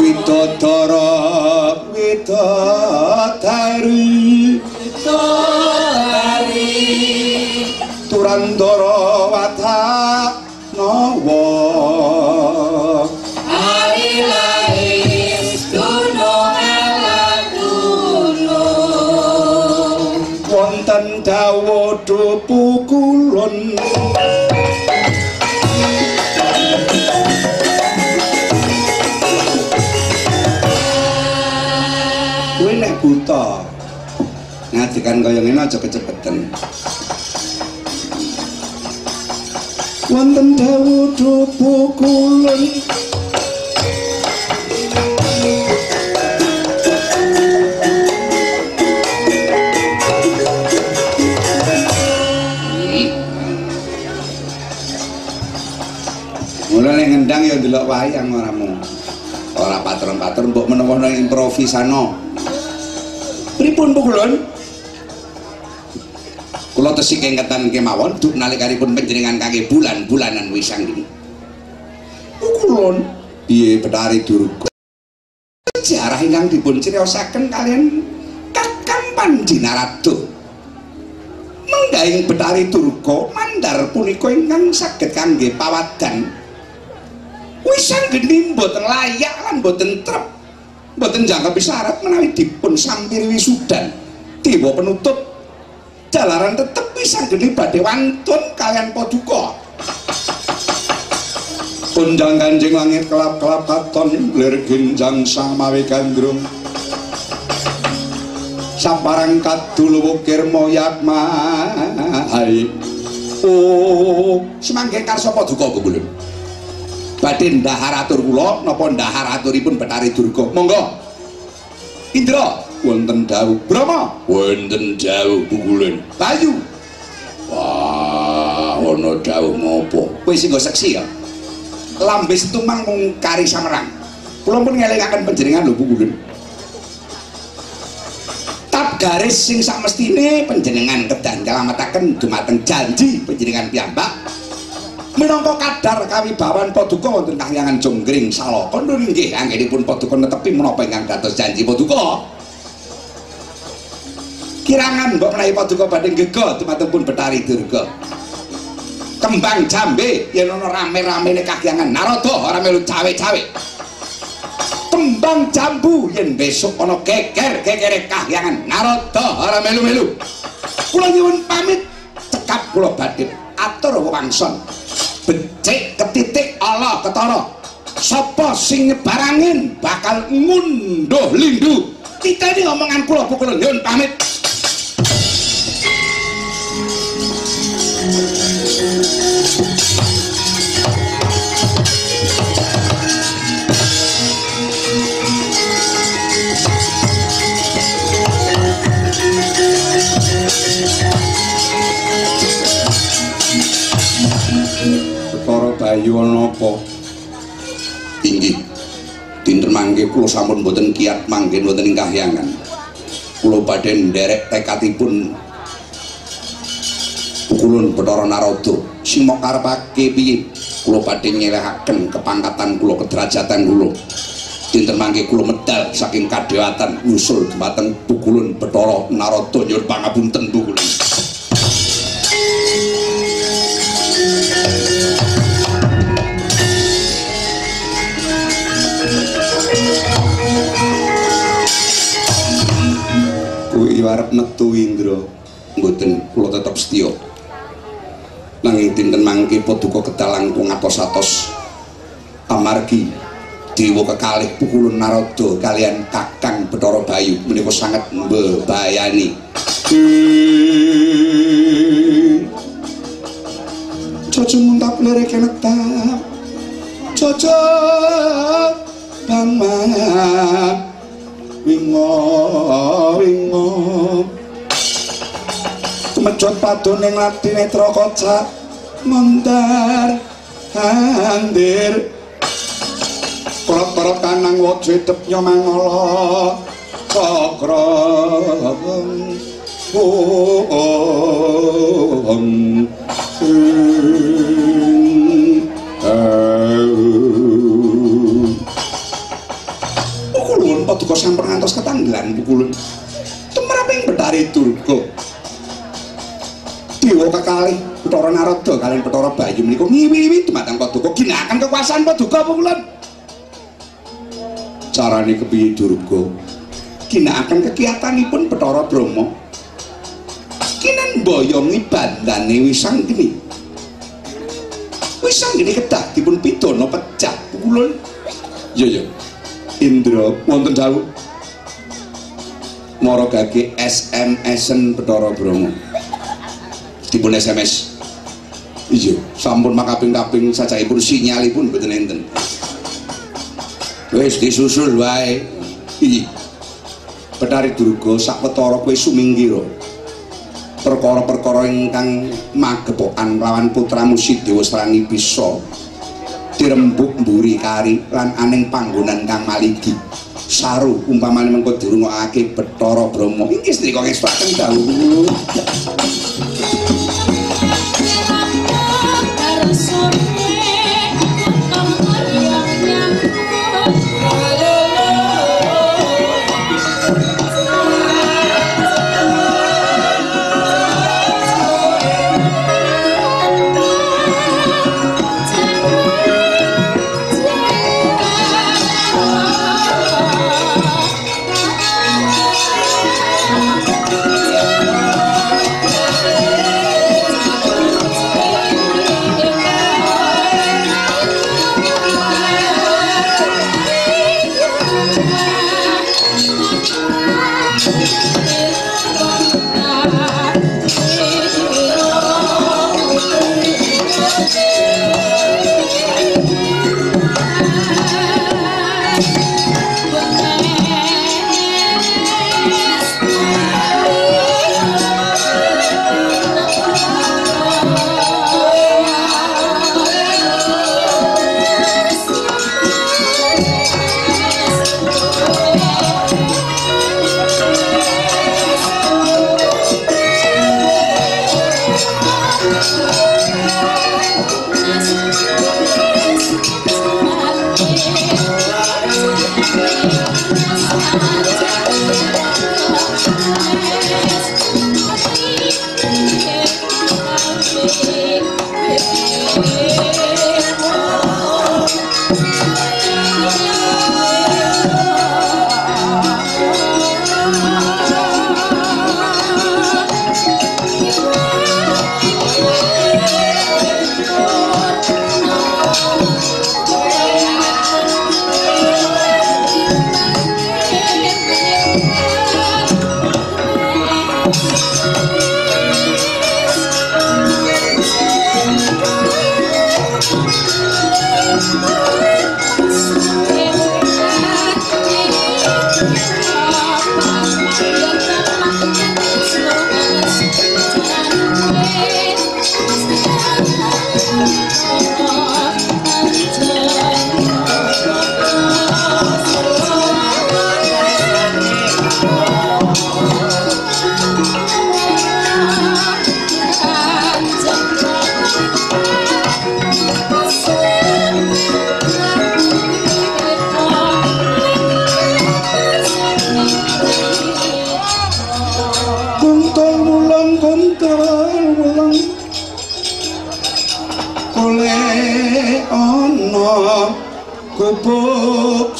Widodara widodari. Widodari. Turandara watanawa Hari lahir Duno ala duno. Wonten dawa dupu nek buta ngadekan kaya ngene aja kecepeten Wonten dawa dupu kulon Mula nek ngendang ya ndelok wayang ora mung. Ora patron-patron mbok menawa nang improvisano. Pripun Bu Kulon? Kula tesih kengetan kemawon duk nalikanipun panjenengan kangge bulan-bulanan wisang ini. Bu Kulon, piye Betari Durga? Sejarah ingkang dipun criosaken kalian Kakang Pandinarado. Menggahing Betari Durga mandar punika ingkang saged kangge pawadan wisang geni mboten layak lan mboten trep mboten jangka syarat menawi dipun sampiri wisudan dewa penutup jalaran tetep wisang geni badhe wantun kalian paduka Punjang kanjeng langit kelap-kelap katon lir ginjang samawi gandrung. Saparang kadul wukir moyak mahai Oh, semangke karsa paduka kebulun badhe ndahar atur kula napa ndahar aturipun Betari Durga. Monggo. Indra. Wonten dawuh Brahma. Wonten dawuh pukulan Bayu. Wah ana dawuh ngopo? Kowe sing seksi ya? Lambe setumang mung kari samerang. Kula pun ngelingaken panjenengan lho pukulan tab garis sing samestine panjenengan kedah nyelametaken dumateng janji panjenengan piyambak minangka kadar kawibawan paduka wonten kahyangan jonggring salaka. Nggih anggenipun paduka netepi menapa ingkang dados janji paduka? Kirangan mbok menawi paduka badhe gega dumateng Betari Durga. Kembang jambe yen ana rame-ramene kahyangan narada ora melu cawe-cawe. Kembang jambu yen besok ana geger-gegere kahyangan narada ora melu-melu. Kula nyuwun pamit cekap kula badhe atur wangson becik ketitik ala ketara. Sapa sing nyebarangin bakal ngunduh lindu. Kita ini ngomongan kula pukul nyun pamit Betara Bayu ana apa? Inggih. Dinten mangke kula sampun boten kiat manggen wonten ing kahyangan. Kula badhe nderek tekadipun pukulun Betara Narada. Sing mok karepake piye? Kula badhe nyelehaken kepangkatan kula kederajatan kula. Dinten mangke kula medal saking kadewatan nyusul dumateng pukulun Betara Narada nyuwun pangapunten pukulun. Kuwi arep metu Indra mboten kula tetep setya nanging dinten mangke paduka kedal langkung atos-atos. Amargi dewa kekalih pukulun narada kalian kakang Bathara Bayu menika sangat mbebayani. Coco muntap lere kenetap Coco bang wingo wingo kemejot paduning lati netra kaca mondar andir. Prot-prot kanang wajo edep nyomangala cakra. Om carane kepiye Durga? Ginakaken kekiyatanipun Bathara Brahma. Kinan boyongi bandane Wisanggeni. Wisanggeni kedah dipun pidana pecah pukulun ya ya Indra wonten dawuh. Mara gage SMS-en Bathara Brahma. Dipun SMS iya sampun makaping-kaping sacahipun sinyalipun mboten enten wis disusul wae. Iya Betari Durga sakwetara kowe sumingkira perkara-perkara ingkang magepokan lawan putramu Sidewa Srani bisa. Dirembuk mburi kari lan aning panggonan kang maligi. Saru umpamane mengko dirungokake Bathara Brahma. Iki sedika ngestaken dawuh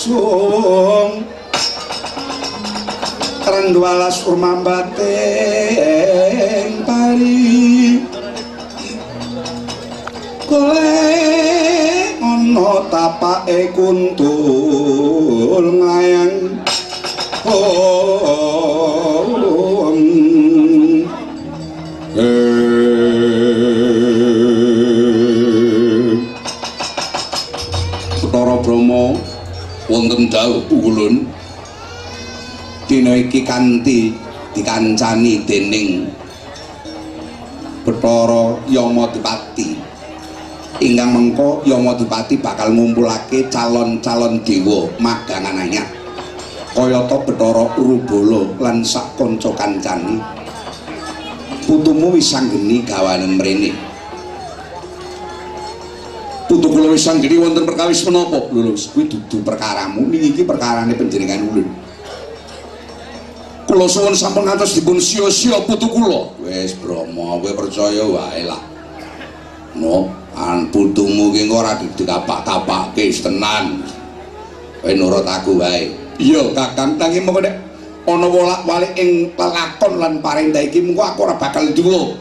sung rendwalas urmambating pari. Oleh ana tapake kuntul ngayang. Om wonten dawuh ulun dina iki kanthi dikancani dening Bathara Yamadipati ingkang mengko Yamadipati bakal ngumpulake calon-calon dewa magangan anyar kayata Bathara Urubala lan sak kanca kancane. Putumu wis sanggeni gawanen mrene putu kula wis sanggeni wonten perkawis menapa? Lho lho kuwi dudu perkaramu. Niki iki perkarane panjenengan ulun. Kula suwun sampun ngantos dipun sia-sia putu kula. Wis Brama, kowe percaya wae lah. No, an putumu ki ora dikapak-kapakke tenan. Kowe nurut aku wae. iya kakang tangi mengko nek ana wolak-walik ing lelakon lan parendah iki mengko aku ora bakal duwo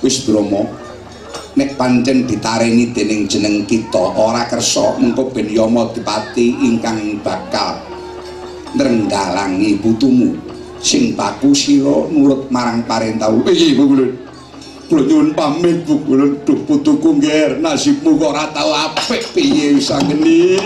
wis Bromo nek pancen ditareni dening jeneng kita ora kersa mengko ben Yama Dipati ingkang bakal nrenggalangi putumu. Sing baku sira nurut marang parentah iki Bu Kulun kula nyuwun pamit Bu Kulun duh putuku ngger nasibmu kok ora tau apik piye wis angeni